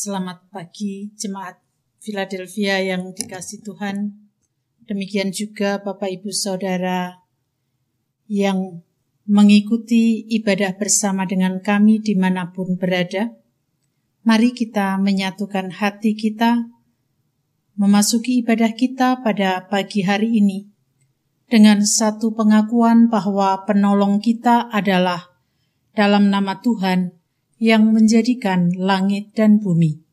Selamat pagi jemaat Philadelphia yang dikasih Tuhan. Demikian juga Bapak Ibu Saudara yang mengikuti ibadah bersama dengan kami di mana pun berada. Mari kita menyatukan hati kita, memasuki ibadah kita pada pagi hari ini dengan satu pengakuan bahwa penolong kita adalah dalam nama Tuhan yang menjadikan langit dan bumi.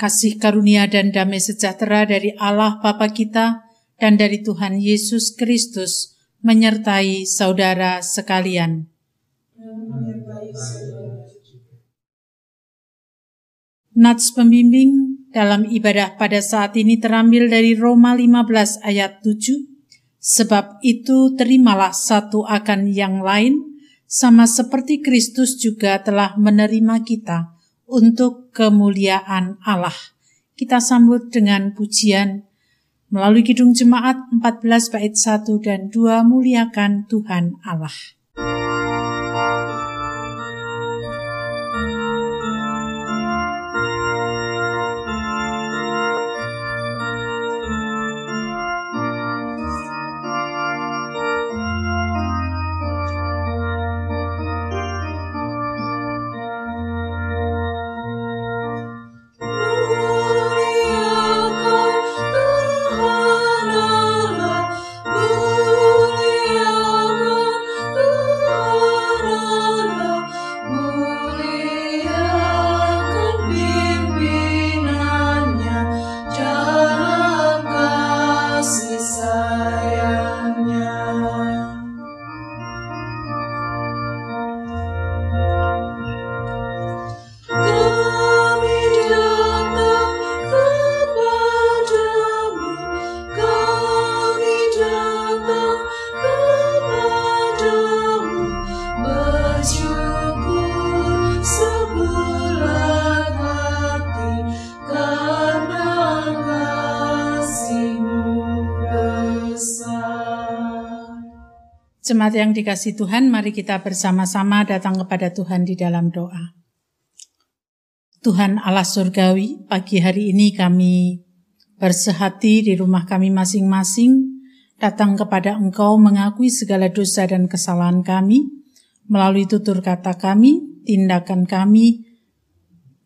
Kasih karunia dan damai sejahtera dari Allah Bapa kita dan dari Tuhan Yesus Kristus menyertai saudara sekalian. Nats pembimbing dalam ibadah pada saat ini terambil dari Roma 15 ayat 7. Sebab itu terimalah satu akan yang lain, sama seperti Kristus juga telah menerima kita untuk kemuliaan Allah. Kita sambut dengan pujian melalui Kidung Jemaat 14 bait 1 dan 2 muliakan Tuhan Allah. Jemaat yang dikasih Tuhan, mari kita bersama-sama datang kepada Tuhan di dalam doa. Tuhan Allah Surgawi, pagi hari ini kami bersehati di rumah kami masing-masing, datang kepada Engkau mengakui segala dosa dan kesalahan kami, melalui tutur kata kami, tindakan kami,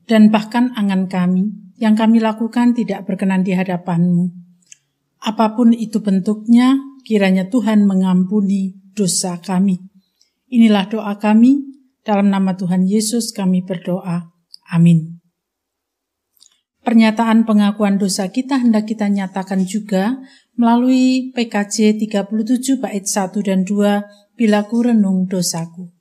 dan bahkan angan kami, yang kami lakukan tidak berkenan di hadapan-Mu. Apa pun itu bentuknya, kiranya Tuhan mengampuni dosa kami. Inilah doa kami, dalam nama Tuhan Yesus kami berdoa. Amin. Pernyataan pengakuan dosa kita hendak kita nyatakan juga melalui PKJ 37 bait 1 dan 2 bila ku renung dosaku.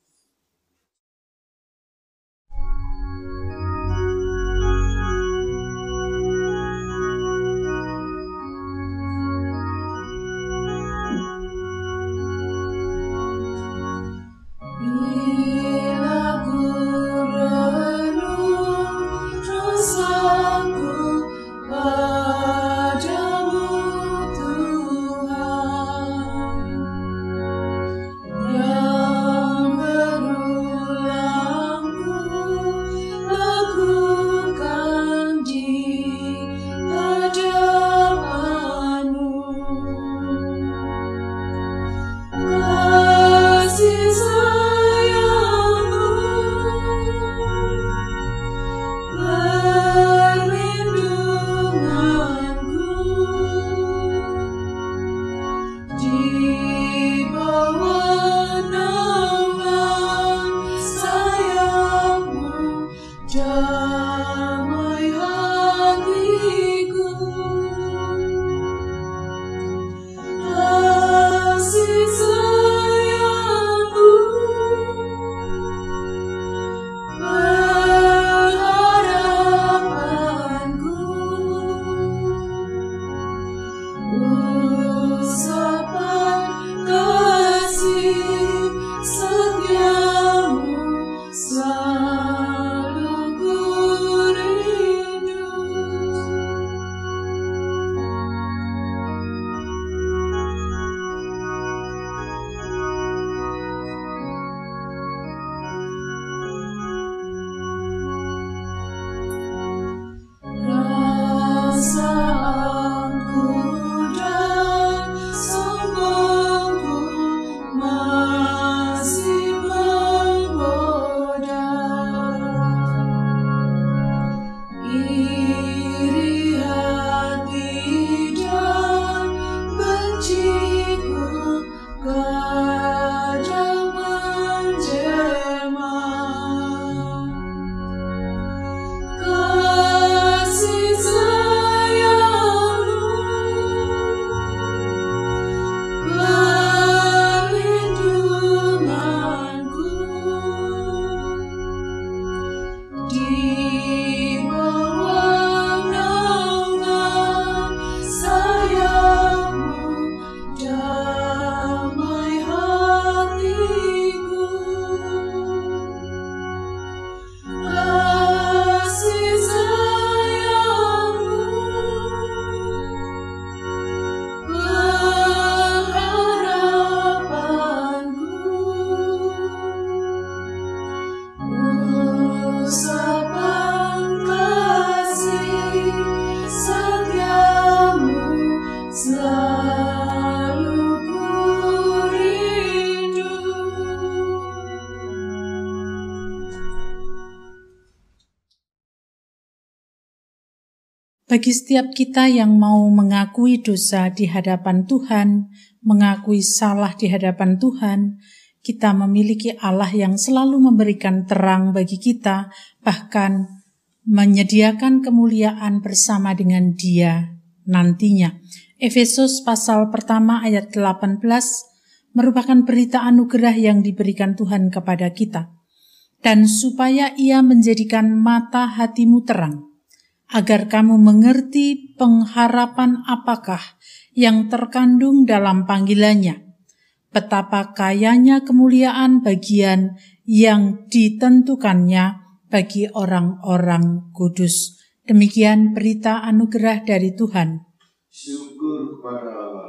Bagi setiap kita yang mau mengakui dosa di hadapan Tuhan, mengakui salah di hadapan Tuhan, kita memiliki Allah yang selalu memberikan terang bagi kita, bahkan menyediakan kemuliaan bersama dengan Dia nantinya. Efesus pasal pertama ayat 18 merupakan berita anugerah yang diberikan Tuhan kepada kita. Dan supaya ia menjadikan mata hatimu terang, agar kamu mengerti pengharapan apakah yang terkandung dalam panggilannya, betapa kayanya kemuliaan bagian yang ditentukannya bagi orang-orang kudus. Demikian berita anugerah dari Tuhan. Syukur kepada Allah.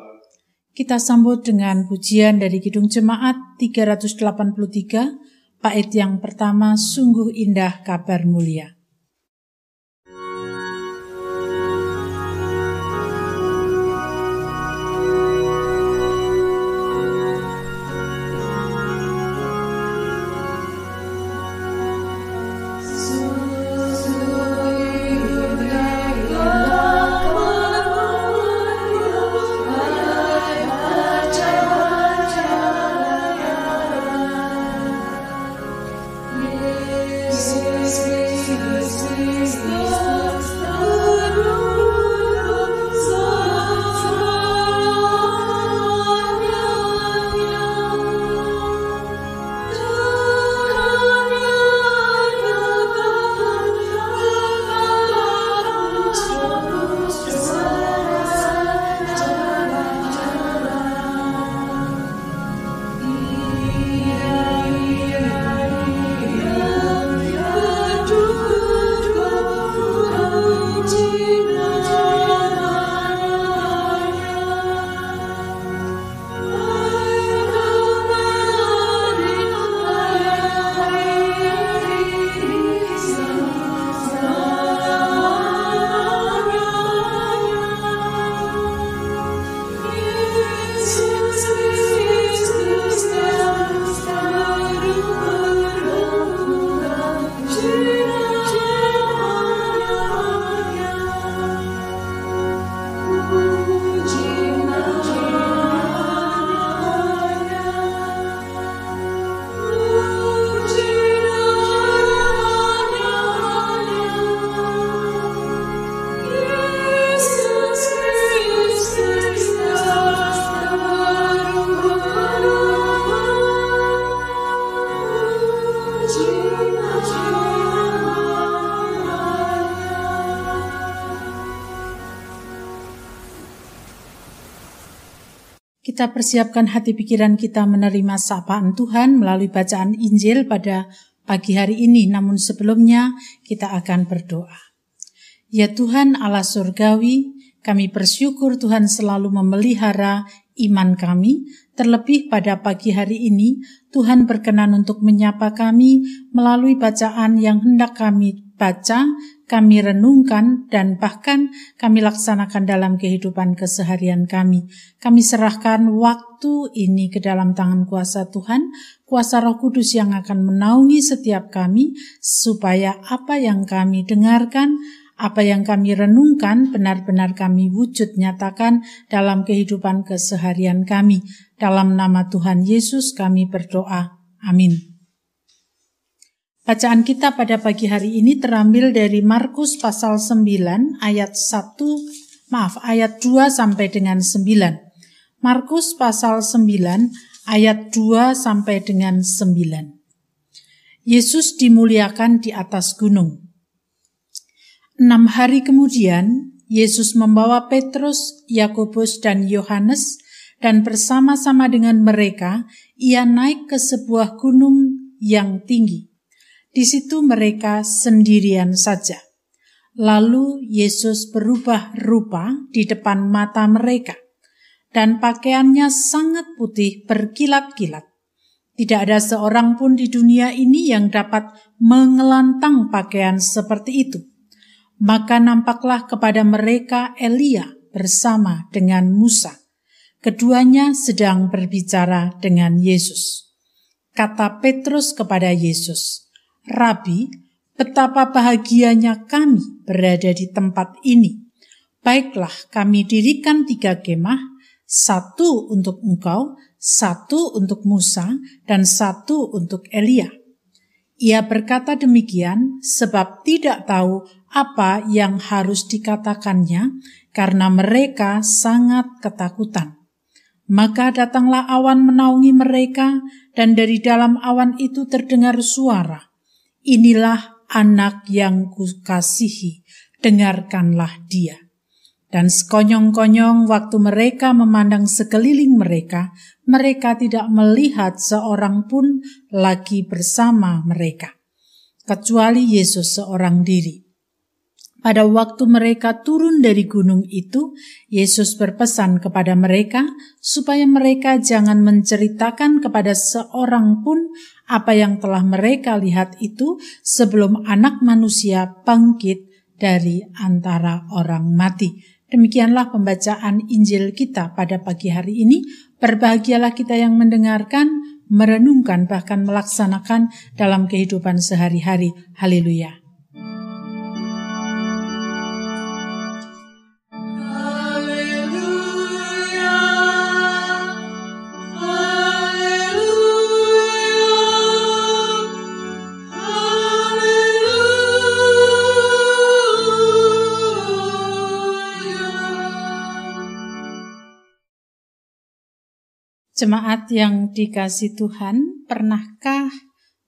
Kita sambut dengan pujian dari Kidung Jemaat 383, bait yang pertama, sungguh indah kabar mulia. Kita persiapkan hati pikiran kita menerima sapaan Tuhan melalui bacaan Injil pada pagi hari ini, namun sebelumnya kita akan berdoa. Ya Tuhan Allah Surgawi, kami bersyukur Tuhan selalu memelihara iman kami, terlebih pada pagi hari ini Tuhan berkenan untuk menyapa kami melalui bacaan yang hendak kami baca, kami renungkan, dan bahkan kami laksanakan dalam kehidupan keseharian kami. Kami serahkan waktu ini ke dalam tangan kuasa Tuhan, kuasa Roh Kudus yang akan menaungi setiap kami, supaya apa yang kami dengarkan, apa yang kami renungkan benar-benar kami wujud nyatakan dalam kehidupan keseharian kami. Dalam nama Tuhan Yesus kami berdoa. Amin. Bacaan kita pada pagi hari ini terambil dari Markus pasal 9 ayat 1 maaf ayat 2 sampai dengan 9. Markus pasal 9 ayat 2 sampai dengan 9. Yesus dimuliakan di atas gunung. Enam hari kemudian, Yesus membawa Petrus, Yakobus, dan Yohanes, dan bersama-sama dengan mereka, ia naik ke sebuah gunung yang tinggi di situ mereka sendirian saja. Lalu Yesus berubah rupa di depan mata mereka, dan pakaiannya sangat putih berkilat-kilat. Tidak ada seorang pun di dunia ini yang dapat mengelantang pakaian seperti itu. Maka nampaklah kepada mereka Elia bersama dengan Musa. Keduanya sedang berbicara dengan Yesus. Kata Petrus kepada Yesus, Rabi, betapa bahagianya kami berada di tempat ini. Baiklah, kami dirikan tiga kemah, satu untuk engkau, satu untuk Musa, dan satu untuk Elia. Ia berkata demikian sebab tidak tahu apa yang harus dikatakannya karena mereka sangat ketakutan. Maka datanglah awan menaungi mereka dan dari dalam awan itu terdengar suara Inilah anak yang kukasihi, dengarkanlah dia. Dan sekonyong-konyong waktu mereka memandang sekeliling mereka, mereka tidak melihat seorang pun lagi bersama mereka, kecuali Yesus seorang diri. Pada waktu mereka turun dari gunung itu, Yesus berpesan kepada mereka supaya mereka jangan menceritakan kepada seorang pun apa yang telah mereka lihat itu sebelum Anak Manusia bangkit dari antara orang mati. Demikianlah pembacaan Injil kita pada pagi hari ini. Berbahagialah kita yang mendengarkan, merenungkan, bahkan melaksanakan dalam kehidupan sehari-hari. Haleluya! Jemaat yang dikasih Tuhan, pernahkah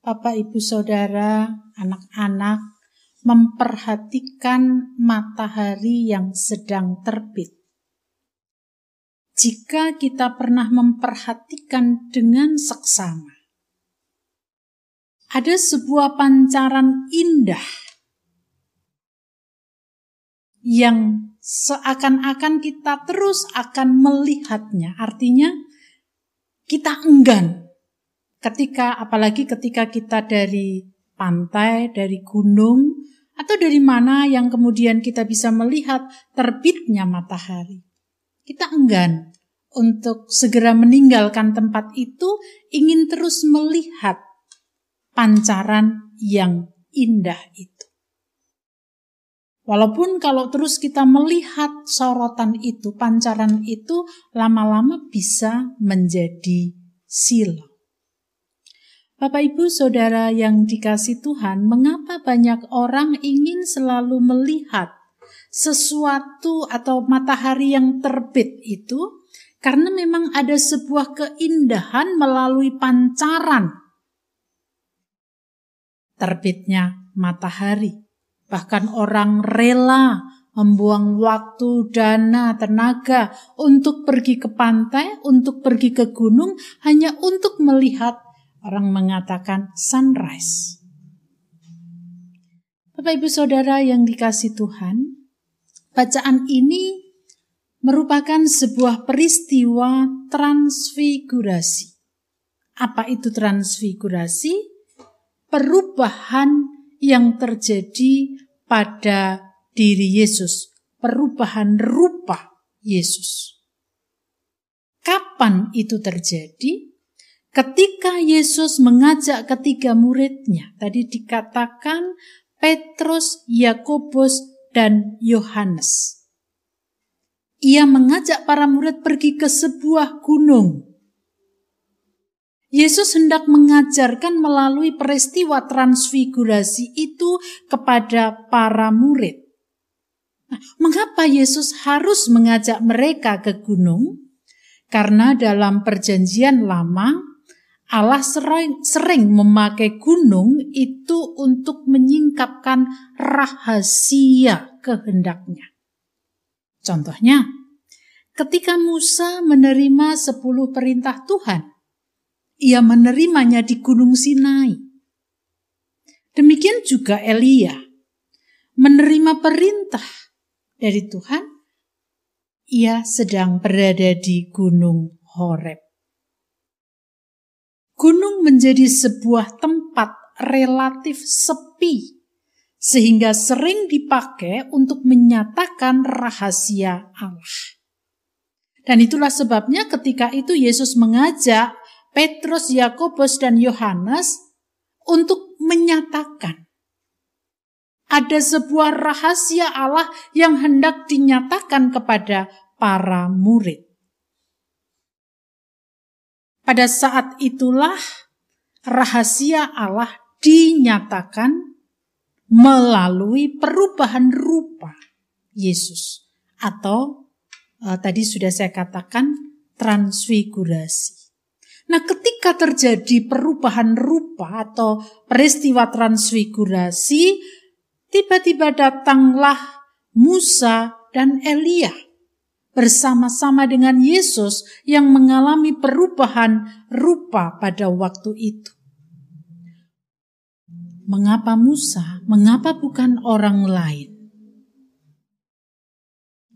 Bapak Ibu Saudara, anak-anak memperhatikan matahari yang sedang terbit? Jika kita pernah memperhatikan dengan seksama, ada sebuah pancaran indah yang seakan-akan kita terus akan melihatnya. Artinya, kita enggan ketika apalagi ketika kita dari pantai, dari gunung atau dari mana yang kemudian kita bisa melihat terbitnya matahari. Kita enggan untuk segera meninggalkan tempat itu, ingin terus melihat pancaran yang indah itu. Walaupun kalau terus kita melihat sorotan itu, pancaran itu lama-lama bisa menjadi silau. Bapak Ibu Saudara yang dikasih Tuhan, mengapa banyak orang ingin selalu melihat sesuatu atau matahari yang terbit itu? Karena memang ada sebuah keindahan melalui pancaran terbitnya matahari. Bahkan orang rela membuang waktu, dana, tenaga untuk pergi ke pantai, untuk pergi ke gunung, hanya untuk melihat orang mengatakan sunrise. Bapak Ibu Saudara yang dikasih Tuhan, bacaan ini merupakan sebuah peristiwa transfigurasi. Apa itu transfigurasi? Perubahan yang terjadi pada diri Yesus, perubahan rupa Yesus. Kapan itu terjadi? Ketika Yesus mengajak ketiga muridnya, tadi dikatakan Petrus, Yakobus, dan Yohanes. Ia mengajak para murid pergi ke sebuah gunung. Yesus hendak mengajarkan melalui peristiwa transfigurasi itu kepada para murid. Nah, mengapa Yesus harus mengajak mereka ke gunung? Karena dalam Perjanjian Lama, Allah sering, sering memakai gunung itu untuk menyingkapkan rahasia kehendaknya. Contohnya, ketika Musa menerima sepuluh perintah Tuhan, ia menerimanya di Gunung Sinai. Demikian juga Elia menerima perintah dari Tuhan, ia sedang berada di Gunung Horeb. Gunung menjadi sebuah tempat relatif sepi, sehingga sering dipakai untuk menyatakan rahasia Allah. Dan itulah sebabnya ketika itu Yesus mengajak Petrus, Yakobus, dan Yohanes untuk menyatakan ada sebuah rahasia Allah yang hendak dinyatakan kepada para murid. Pada saat itulah rahasia Allah dinyatakan melalui perubahan rupa Yesus atau uh, tadi sudah saya katakan transfigurasi. Nah, ketika terjadi perubahan rupa atau peristiwa transfigurasi, tiba-tiba datanglah Musa dan Elia bersama-sama dengan Yesus yang mengalami perubahan rupa pada waktu itu. Mengapa Musa? Mengapa bukan orang lain?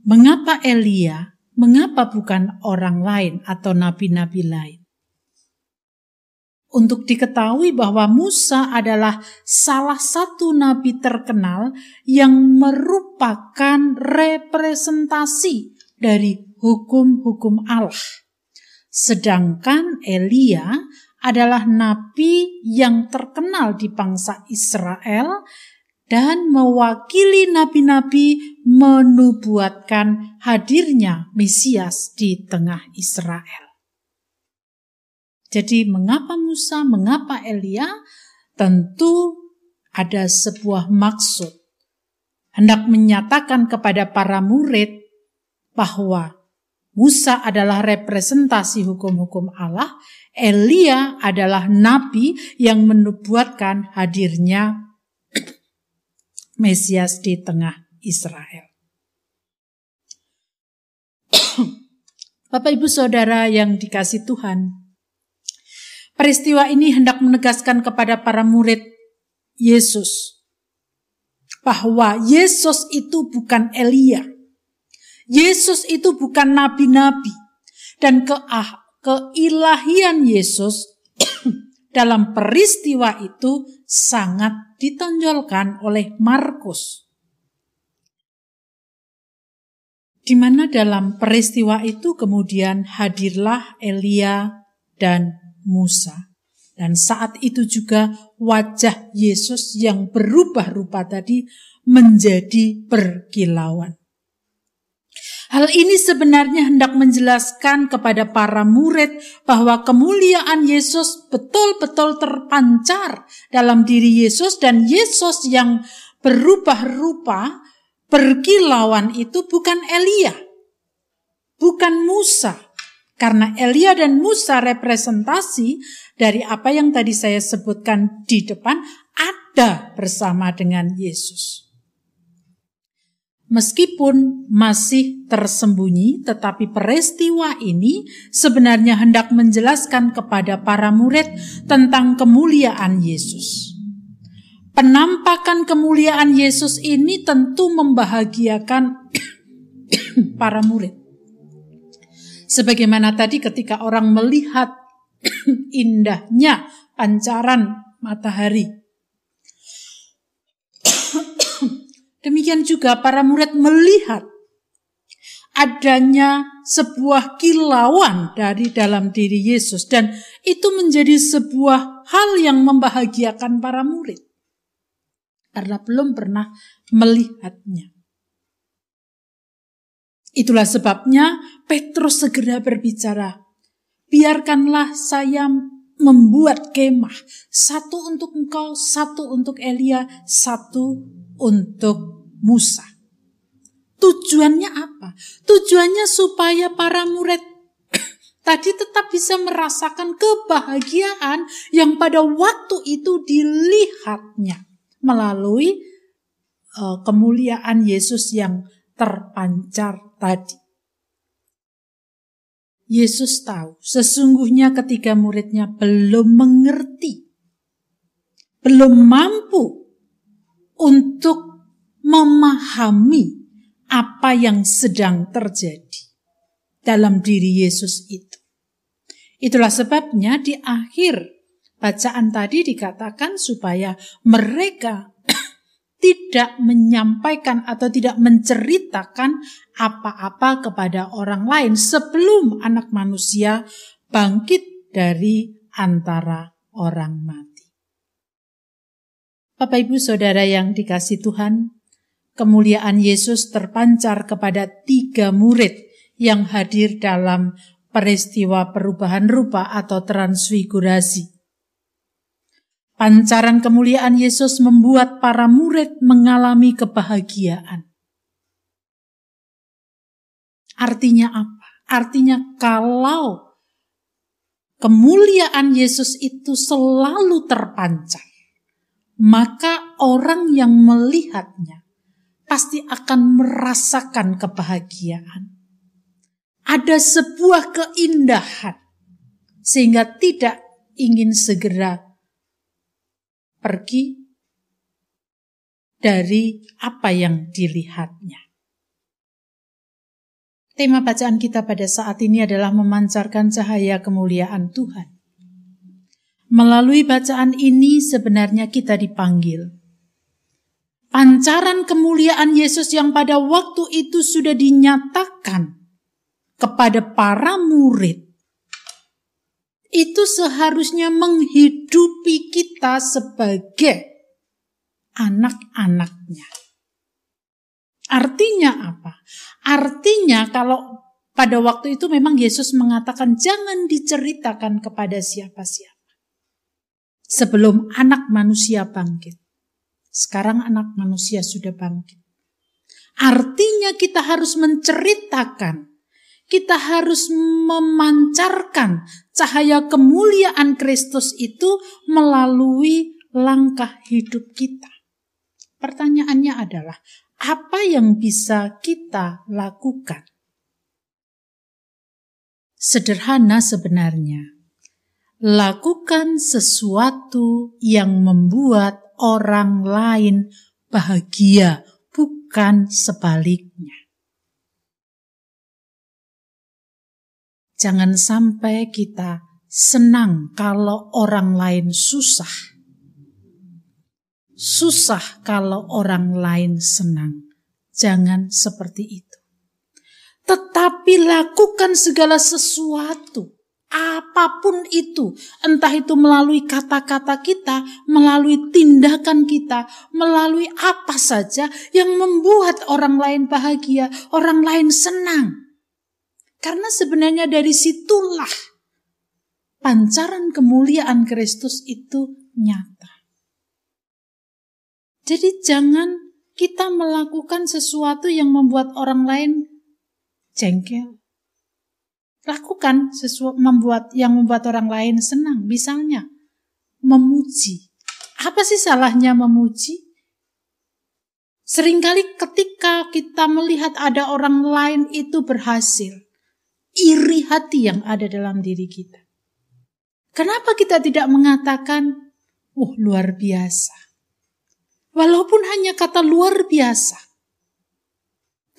Mengapa Elia? Mengapa bukan orang lain atau nabi-nabi lain? Untuk diketahui bahwa Musa adalah salah satu nabi terkenal yang merupakan representasi dari hukum-hukum Allah. Sedangkan Elia adalah nabi yang terkenal di bangsa Israel dan mewakili nabi-nabi menubuatkan hadirnya Mesias di tengah Israel. Jadi mengapa Musa, mengapa Elia? Tentu ada sebuah maksud. Hendak menyatakan kepada para murid bahwa Musa adalah representasi hukum-hukum Allah, Elia adalah nabi yang menubuatkan hadirnya Mesias di tengah Israel. Bapak Ibu Saudara yang dikasih Tuhan, peristiwa ini hendak menegaskan kepada para murid Yesus bahwa Yesus itu bukan Elia Yesus itu bukan nabi-nabi dan keah, keilahian Yesus dalam peristiwa itu sangat ditonjolkan oleh Markus. Di mana dalam peristiwa itu kemudian hadirlah Elia dan Musa. Dan saat itu juga wajah Yesus yang berubah rupa tadi menjadi berkilauan. Hal ini sebenarnya hendak menjelaskan kepada para murid bahwa kemuliaan Yesus betul-betul terpancar dalam diri Yesus dan Yesus yang berubah rupa, berkilauan itu bukan Elia, bukan Musa. Karena Elia dan Musa representasi dari apa yang tadi saya sebutkan di depan ada bersama dengan Yesus. Meskipun masih tersembunyi, tetapi peristiwa ini sebenarnya hendak menjelaskan kepada para murid tentang kemuliaan Yesus. Penampakan kemuliaan Yesus ini tentu membahagiakan para murid. Sebagaimana tadi ketika orang melihat indahnya pancaran matahari. Demikian juga para murid melihat adanya sebuah kilauan dari dalam diri Yesus dan itu menjadi sebuah hal yang membahagiakan para murid karena belum pernah melihatnya. Itulah sebabnya Petrus segera berbicara, biarkanlah saya membuat kemah, satu untuk engkau, satu untuk Elia, satu untuk Musa. Tujuannya apa? Tujuannya supaya para murid tadi tetap bisa merasakan kebahagiaan yang pada waktu itu dilihatnya melalui uh, kemuliaan Yesus yang terpancar tadi. Yesus tahu sesungguhnya ketika muridnya belum mengerti, belum mampu untuk memahami apa yang sedang terjadi dalam diri Yesus itu. Itulah sebabnya di akhir bacaan tadi dikatakan supaya mereka tidak menyampaikan atau tidak menceritakan apa-apa kepada orang lain sebelum anak manusia bangkit dari antara orang mati. Bapak Ibu Saudara yang dikasih Tuhan, kemuliaan Yesus terpancar kepada tiga murid yang hadir dalam peristiwa perubahan rupa atau transfigurasi. Pancaran kemuliaan Yesus membuat para murid mengalami kebahagiaan. Artinya apa? Artinya kalau kemuliaan Yesus itu selalu terpancar, maka orang yang melihatnya pasti akan merasakan kebahagiaan. Ada sebuah keindahan sehingga tidak ingin segera pergi dari apa yang dilihatnya. Tema bacaan kita pada saat ini adalah memancarkan cahaya kemuliaan Tuhan. Melalui bacaan ini sebenarnya kita dipanggil. Pancaran kemuliaan Yesus yang pada waktu itu sudah dinyatakan kepada para murid itu seharusnya menghidupi kita sebagai anak-anaknya. Artinya apa? Artinya kalau pada waktu itu memang Yesus mengatakan jangan diceritakan kepada siapa-siapa. Sebelum anak manusia bangkit. Sekarang anak manusia sudah bangkit. Artinya kita harus menceritakan kita harus memancarkan cahaya kemuliaan Kristus itu melalui langkah hidup kita. Pertanyaannya adalah, apa yang bisa kita lakukan? Sederhana sebenarnya. Lakukan sesuatu yang membuat orang lain bahagia, bukan sebaliknya. Jangan sampai kita senang kalau orang lain susah. Susah kalau orang lain senang. Jangan seperti itu. Tetapi lakukan segala sesuatu apa pun itu, entah itu melalui kata-kata kita, melalui tindakan kita, melalui apa saja yang membuat orang lain bahagia, orang lain senang. Karena sebenarnya dari situlah pancaran kemuliaan Kristus itu nyata. Jadi jangan kita melakukan sesuatu yang membuat orang lain jengkel. Lakukan sesuatu membuat yang membuat orang lain senang. Misalnya memuji. Apa sih salahnya memuji? Seringkali ketika kita melihat ada orang lain itu berhasil, iri hati yang ada dalam diri kita. Kenapa kita tidak mengatakan, "Oh, luar biasa. Walaupun hanya kata luar biasa.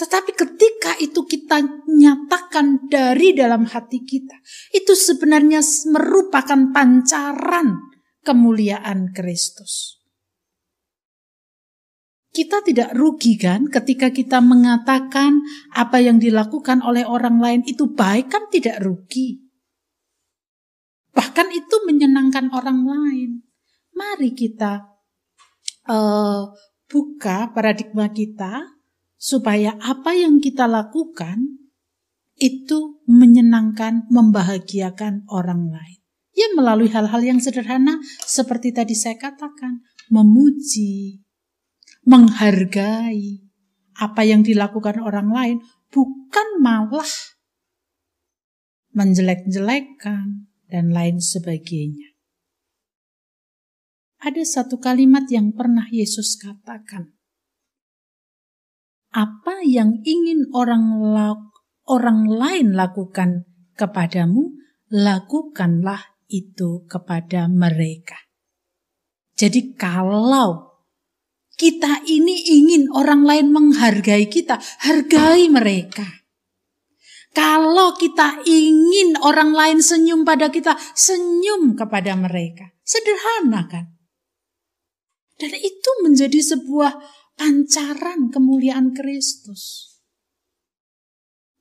Tetapi ketika itu kita nyatakan dari dalam hati kita, itu sebenarnya merupakan pancaran kemuliaan Kristus. Kita tidak rugi kan ketika kita mengatakan apa yang dilakukan oleh orang lain itu baik kan tidak rugi. Bahkan itu menyenangkan orang lain. Mari kita uh, buka paradigma kita supaya apa yang kita lakukan itu menyenangkan, membahagiakan orang lain. Ya melalui hal-hal yang sederhana seperti tadi saya katakan, memuji, menghargai apa yang dilakukan orang lain, bukan malah menjelek-jelekkan dan lain sebagainya. Ada satu kalimat yang pernah Yesus katakan. Apa yang ingin orang orang lain lakukan kepadamu, lakukanlah itu kepada mereka. Jadi kalau kita ini ingin orang lain menghargai kita, hargai mereka. Kalau kita ingin orang lain senyum pada kita, senyum kepada mereka. Sederhana kan? Dan itu menjadi sebuah pancaran kemuliaan Kristus.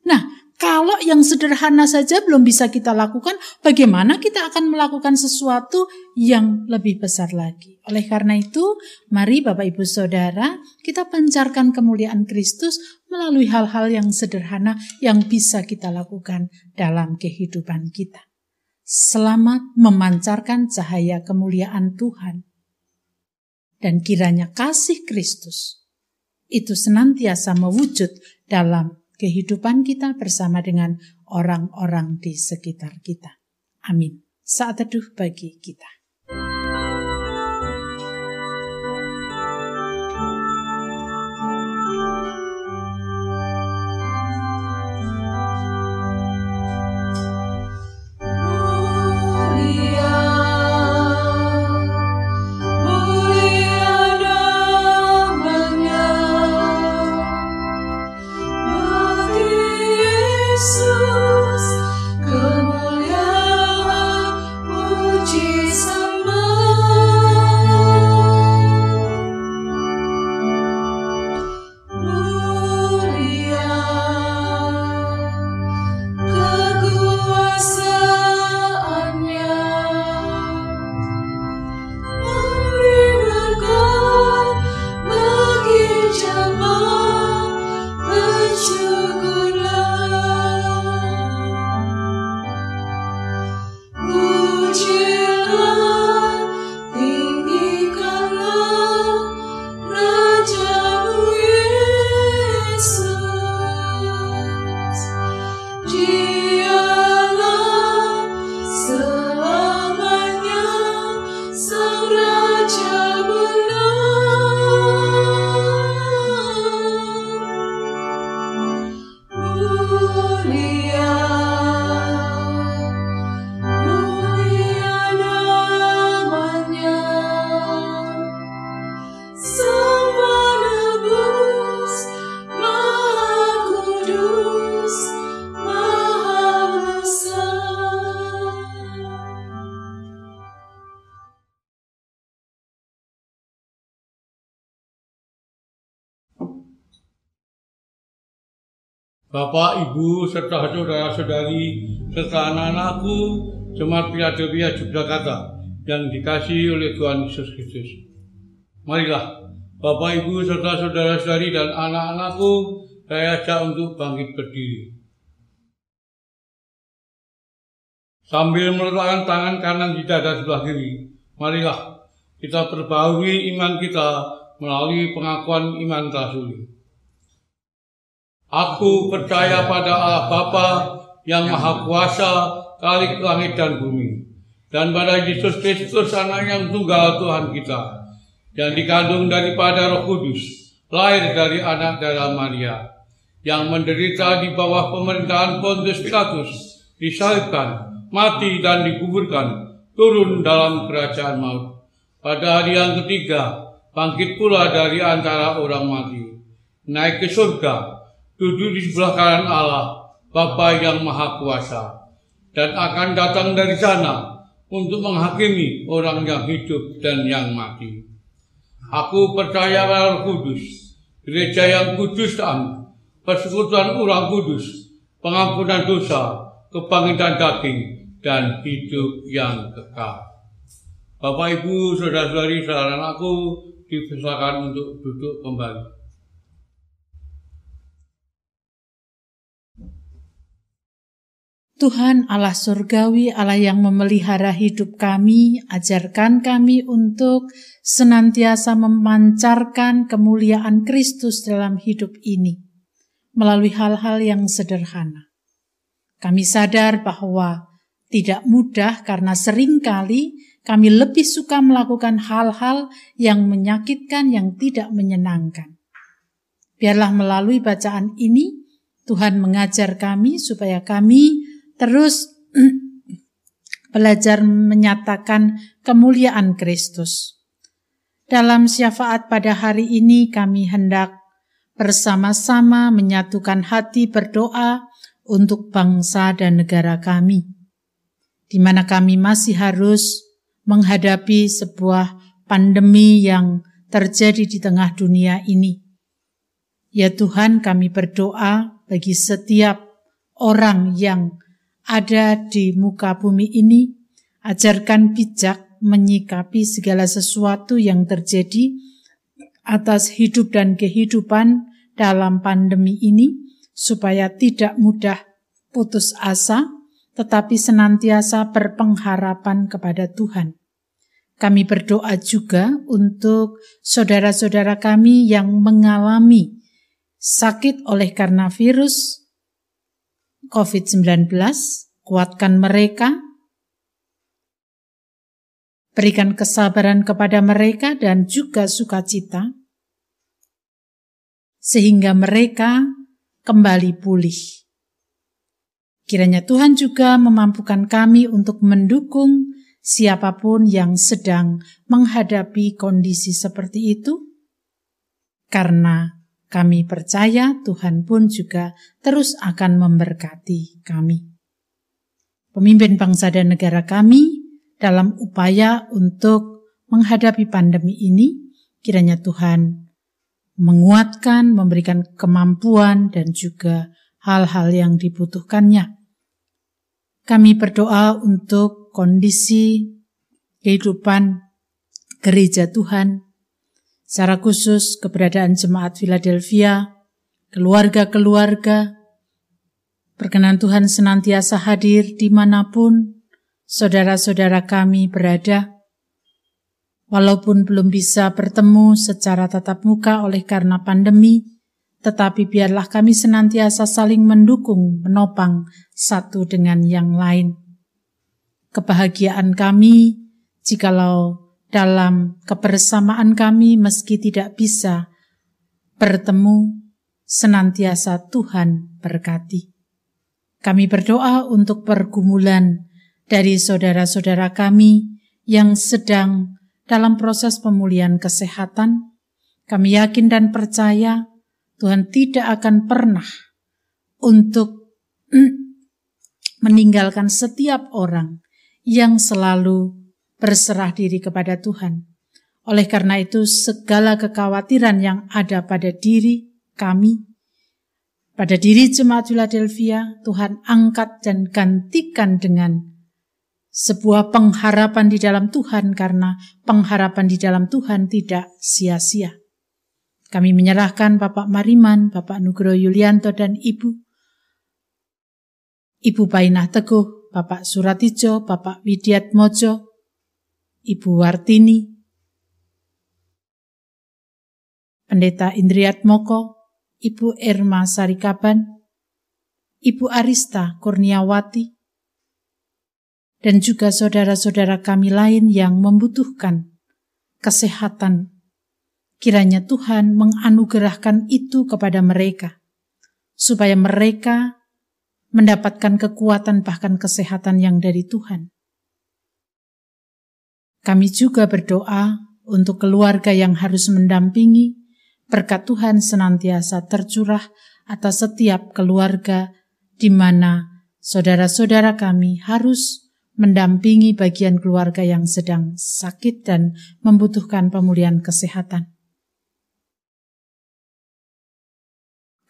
Nah, kalau yang sederhana saja belum bisa kita lakukan, bagaimana kita akan melakukan sesuatu yang lebih besar lagi? Oleh karena itu, mari Bapak Ibu Saudara, kita pancarkan kemuliaan Kristus melalui hal-hal yang sederhana yang bisa kita lakukan dalam kehidupan kita. Selamat memancarkan cahaya kemuliaan Tuhan. Dan kiranya kasih Kristus itu senantiasa mewujud dalam kehidupan kita bersama dengan orang-orang di sekitar kita. Amin. Saat teduh bagi kita. Bapak, Ibu, serta saudara-saudari, serta anak-anakku, Jemaat Philadelphia Yogyakarta yang dikasih oleh Tuhan Yesus Kristus. Marilah, Bapak, Ibu, serta saudara-saudari dan anak-anakku, saya ajak untuk bangkit berdiri. Sambil meletakkan tangan kanan di dada sebelah kiri, marilah kita perbaharui iman kita melalui pengakuan iman rasuli. Aku percaya pada Allah Bapa yang Maha Kuasa, Kalik langit dan bumi, dan pada Yesus Kristus Anak yang tunggal Tuhan kita, yang dikandung daripada Roh Kudus, lahir dari anak darah Maria, yang menderita di bawah pemerintahan Pontius Pilatus, disalibkan, mati dan dikuburkan, turun dalam kerajaan maut. Pada hari yang ketiga, bangkit pula dari antara orang mati, naik ke surga, duduk di sebelah kanan Allah, Bapa yang Maha Kuasa, dan akan datang dari sana untuk menghakimi orang yang hidup dan yang mati. Aku percaya pada Kudus, gereja yang kudus dan persekutuan orang kudus, pengampunan dosa, kebangkitan daging, dan hidup yang kekal. Bapak, Ibu, Saudara-saudari, saudara aku dipersilakan untuk duduk kembali. Tuhan Allah surgawi, Allah yang memelihara hidup kami, ajarkan kami untuk senantiasa memancarkan kemuliaan Kristus dalam hidup ini melalui hal-hal yang sederhana. Kami sadar bahwa tidak mudah karena sering kali kami lebih suka melakukan hal-hal yang menyakitkan, yang tidak menyenangkan. Biarlah melalui bacaan ini, Tuhan mengajar kami supaya kami terus belajar menyatakan kemuliaan Kristus. Dalam syafaat pada hari ini kami hendak bersama-sama menyatukan hati berdoa untuk bangsa dan negara kami, di mana kami masih harus menghadapi sebuah pandemi yang terjadi di tengah dunia ini. Ya Tuhan, kami berdoa bagi setiap orang yang ada di muka bumi ini, ajarkan bijak menyikapi segala sesuatu yang terjadi atas hidup dan kehidupan dalam pandemi ini, supaya tidak mudah putus asa, tetapi senantiasa berpengharapan kepada Tuhan. Kami berdoa juga untuk saudara-saudara kami yang mengalami sakit oleh karena virus COVID-19, kuatkan mereka, berikan kesabaran kepada mereka dan juga sukacita, sehingga mereka kembali pulih. Kiranya Tuhan juga memampukan kami untuk mendukung siapa pun yang sedang menghadapi kondisi seperti itu, karena kami percaya Tuhan pun juga terus akan memberkati kami. Pemimpin bangsa dan negara kami dalam upaya untuk menghadapi pandemi ini, kiranya Tuhan menguatkan, memberikan kemampuan dan juga hal-hal yang dibutuhkannya. Kami berdoa untuk kondisi kehidupan gereja Tuhan secara khusus keberadaan jemaat Philadelphia, keluarga-keluarga, perkenan Tuhan senantiasa hadir di mana pun saudara-saudara kami berada, walaupun belum bisa bertemu secara tatap muka oleh karena pandemi, tetapi biarlah kami senantiasa saling mendukung, menopang satu dengan yang lain. Kebahagiaan kami, jikalau dalam kebersamaan kami meski tidak bisa bertemu, senantiasa Tuhan berkati. Kami berdoa untuk pergumulan dari saudara-saudara kami yang sedang dalam proses pemulihan kesehatan. Kami yakin dan percaya Tuhan tidak akan pernah untuk meninggalkan setiap orang yang selalu berserah diri kepada Tuhan. Oleh karena itu, segala kekhawatiran yang ada pada diri kami, pada diri jemaat Philadelphia, Tuhan angkat dan gantikan dengan sebuah pengharapan di dalam Tuhan karena pengharapan di dalam Tuhan tidak sia-sia. Kami menyerahkan Bapak Mariman, Bapak Nugroho Yulianto dan Ibu, Ibu Painah Teguh, Bapak Suratijo, Bapak Widiat Mojo, Ibu Wartini, Pendeta Indriat Moko, Ibu Irma Sarikaban, Ibu Arista Kurniawati, dan juga saudara-saudara kami lain yang membutuhkan kesehatan. Kiranya Tuhan menganugerahkan itu kepada mereka, supaya mereka mendapatkan kekuatan bahkan kesehatan yang dari Tuhan. Kami juga berdoa untuk keluarga yang harus mendampingi, berkat Tuhan senantiasa tercurah atas setiap keluarga di mana saudara-saudara kami harus mendampingi bagian keluarga yang sedang sakit dan membutuhkan pemulihan kesehatan.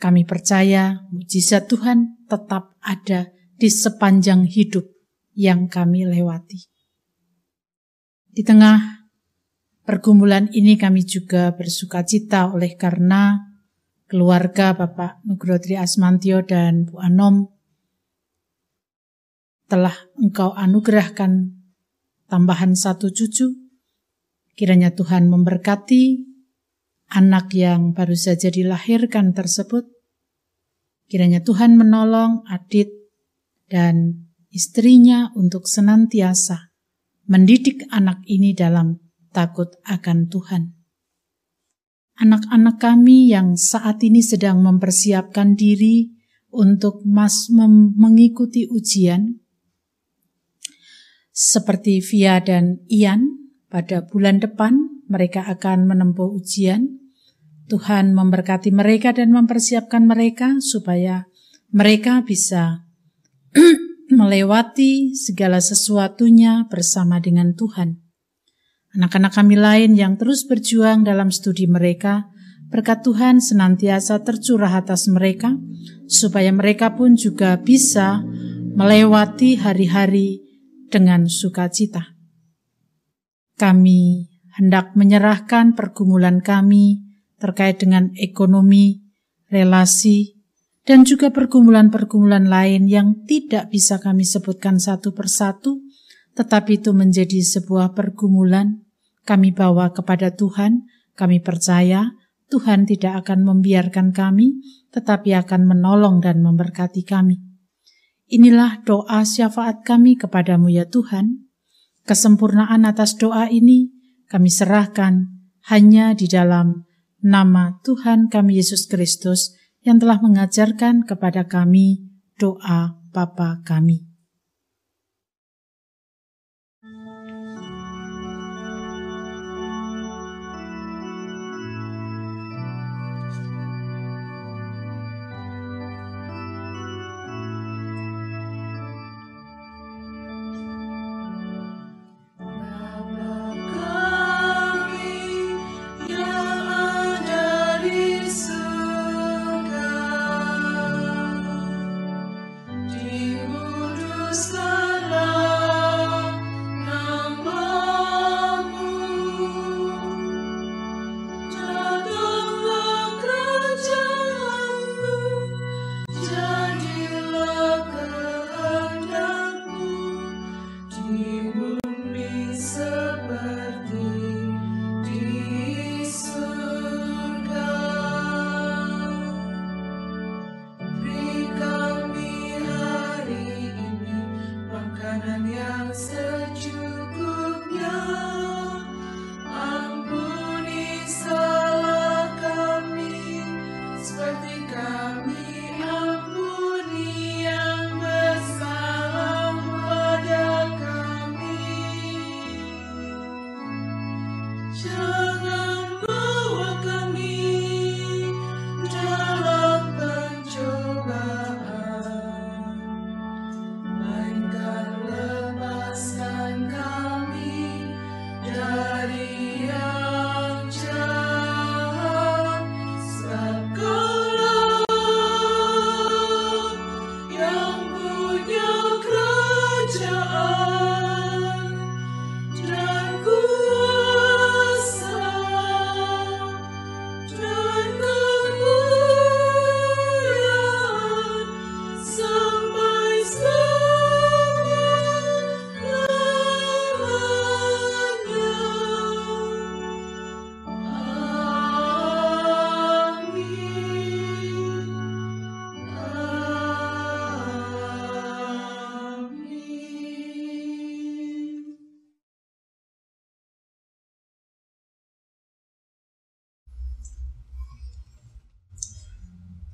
Kami percaya mujizat Tuhan tetap ada di sepanjang hidup yang kami lewati. Di tengah pergumulan ini kami juga bersuka cita oleh karena keluarga Bapak Nugroho Asmantio dan Bu Anom telah engkau anugerahkan tambahan satu cucu. Kiranya Tuhan memberkati anak yang baru saja dilahirkan tersebut. Kiranya Tuhan menolong Adit dan istrinya untuk senantiasa mendidik anak ini dalam takut akan Tuhan. Anak-anak kami yang saat ini sedang mempersiapkan diri untuk mas mengikuti ujian, seperti Via dan Ian, pada bulan depan mereka akan menempuh ujian. Tuhan memberkati mereka dan mempersiapkan mereka supaya mereka bisa melewati segala sesuatunya bersama dengan Tuhan. Anak-anak kami lain yang terus berjuang dalam studi mereka, berkat Tuhan senantiasa tercurah atas mereka, supaya mereka pun juga bisa melewati hari-hari dengan sukacita. Kami hendak menyerahkan pergumulan kami terkait dengan ekonomi, relasi, dan juga pergumulan-pergumulan lain yang tidak bisa kami sebutkan satu persatu, tetapi itu menjadi sebuah pergumulan kami bawa kepada Tuhan. Kami percaya Tuhan tidak akan membiarkan kami, tetapi akan menolong dan memberkati kami. Inilah doa syafaat kami kepadamu ya Tuhan. Kesempurnaan atas doa ini kami serahkan hanya di dalam nama Tuhan kami Yesus Kristus yang telah mengajarkan kepada kami doa Bapa kami.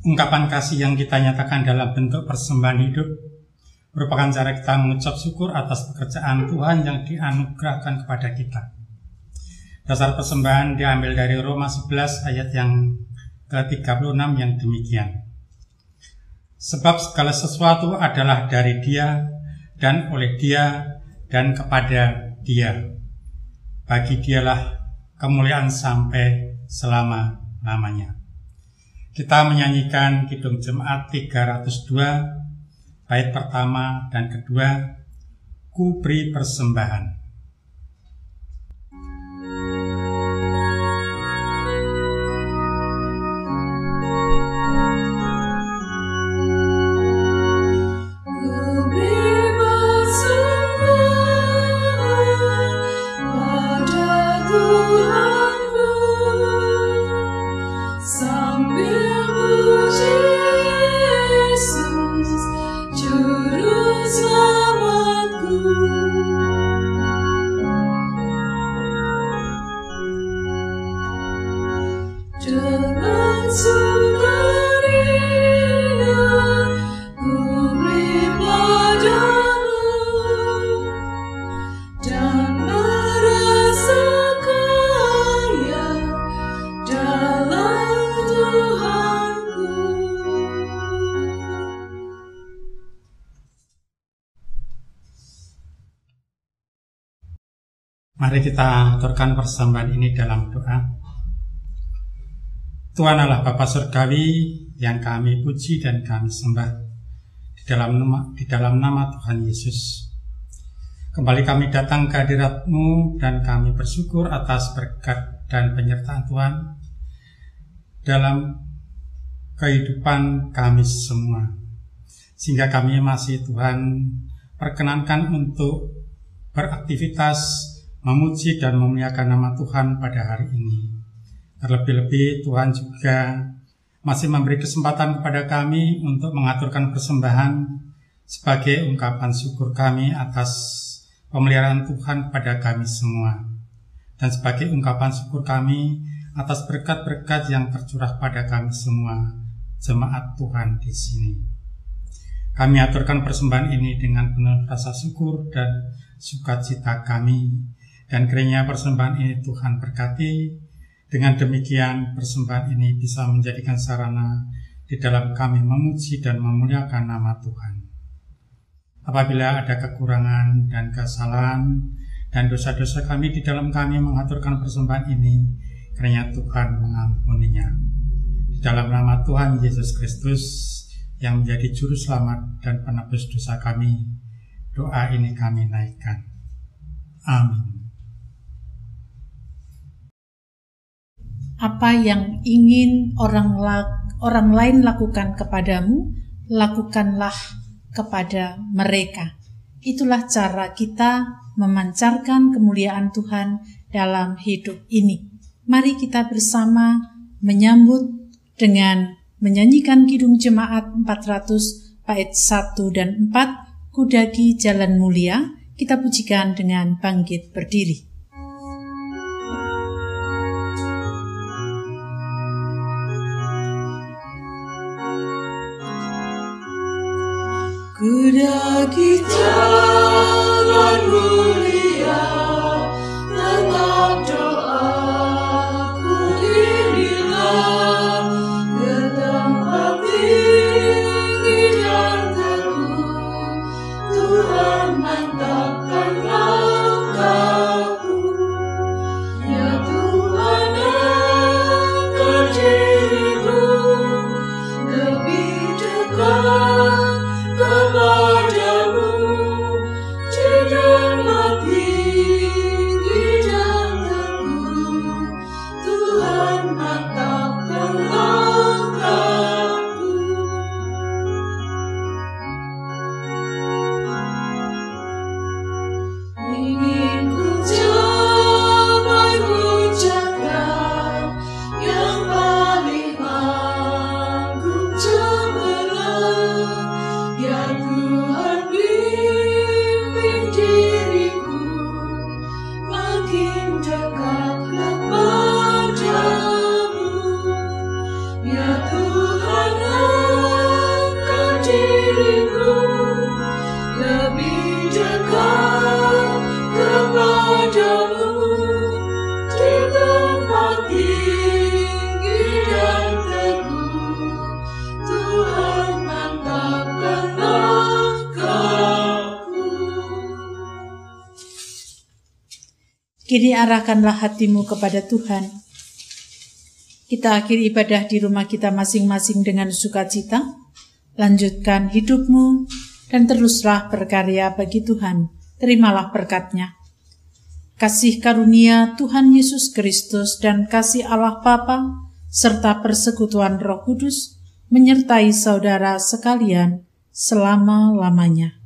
Ungkapan kasih yang kita nyatakan dalam bentuk persembahan hidup merupakan cara kita mengucap syukur atas pekerjaan Tuhan yang dianugerahkan kepada kita. Dasar persembahan diambil dari Roma 11 ayat yang ke-36 yang demikian. Sebab segala sesuatu adalah dari dia dan oleh dia dan kepada dia. Bagi dialah kemuliaan sampai selama-lamanya. Kita menyanyikan Kidung Jemaat 302 bait pertama dan kedua Ku beri persembahan. Mari kita aturkan persembahan ini dalam doa. Tuhan Allah Bapa Surgawi yang kami puji dan kami sembah di dalam nama, di dalam nama Tuhan Yesus. Kembali kami datang ke hadiratmu dan kami bersyukur atas berkat dan penyertaan Tuhan dalam kehidupan kami semua. Sehingga kami masih Tuhan perkenankan untuk beraktivitas memuji dan memuliakan nama Tuhan pada hari ini. Terlebih-lebih Tuhan juga masih memberi kesempatan kepada kami untuk mengaturkan persembahan sebagai ungkapan syukur kami atas pemeliharaan Tuhan kepada kami semua. Dan sebagai ungkapan syukur kami atas berkat-berkat yang tercurah pada kami semua, jemaat Tuhan di sini. Kami aturkan persembahan ini dengan penuh rasa syukur dan sukacita kami dan kiranya persembahan ini Tuhan berkati. Dengan demikian persembahan ini bisa menjadikan sarana di dalam kami memuji dan memuliakan nama Tuhan. Apabila ada kekurangan dan kesalahan dan dosa-dosa kami di dalam kami mengaturkan persembahan ini, kiranya Tuhan mengampuninya. Di dalam nama Tuhan Yesus Kristus yang menjadi juru selamat dan penebus dosa kami, doa ini kami naikkan. Amin. Apa yang ingin orang orang lain lakukan kepadamu, lakukanlah kepada mereka. Itulah cara kita memancarkan kemuliaan Tuhan dalam hidup ini. Mari kita bersama menyambut dengan menyanyikan Kidung Jemaat 400 bait 1 dan 4 Kudagi Jalan Mulia. Kita pujikan dengan bangkit berdiri. Kuda kita Kini arahkanlah hatimu kepada Tuhan. Kita akhiri ibadah di rumah kita masing-masing dengan sukacita. Lanjutkan hidupmu dan teruslah berkarya bagi Tuhan. Terimalah berkatnya. Kasih karunia Tuhan Yesus Kristus dan kasih Allah Bapa serta persekutuan Roh Kudus menyertai saudara sekalian selama-lamanya.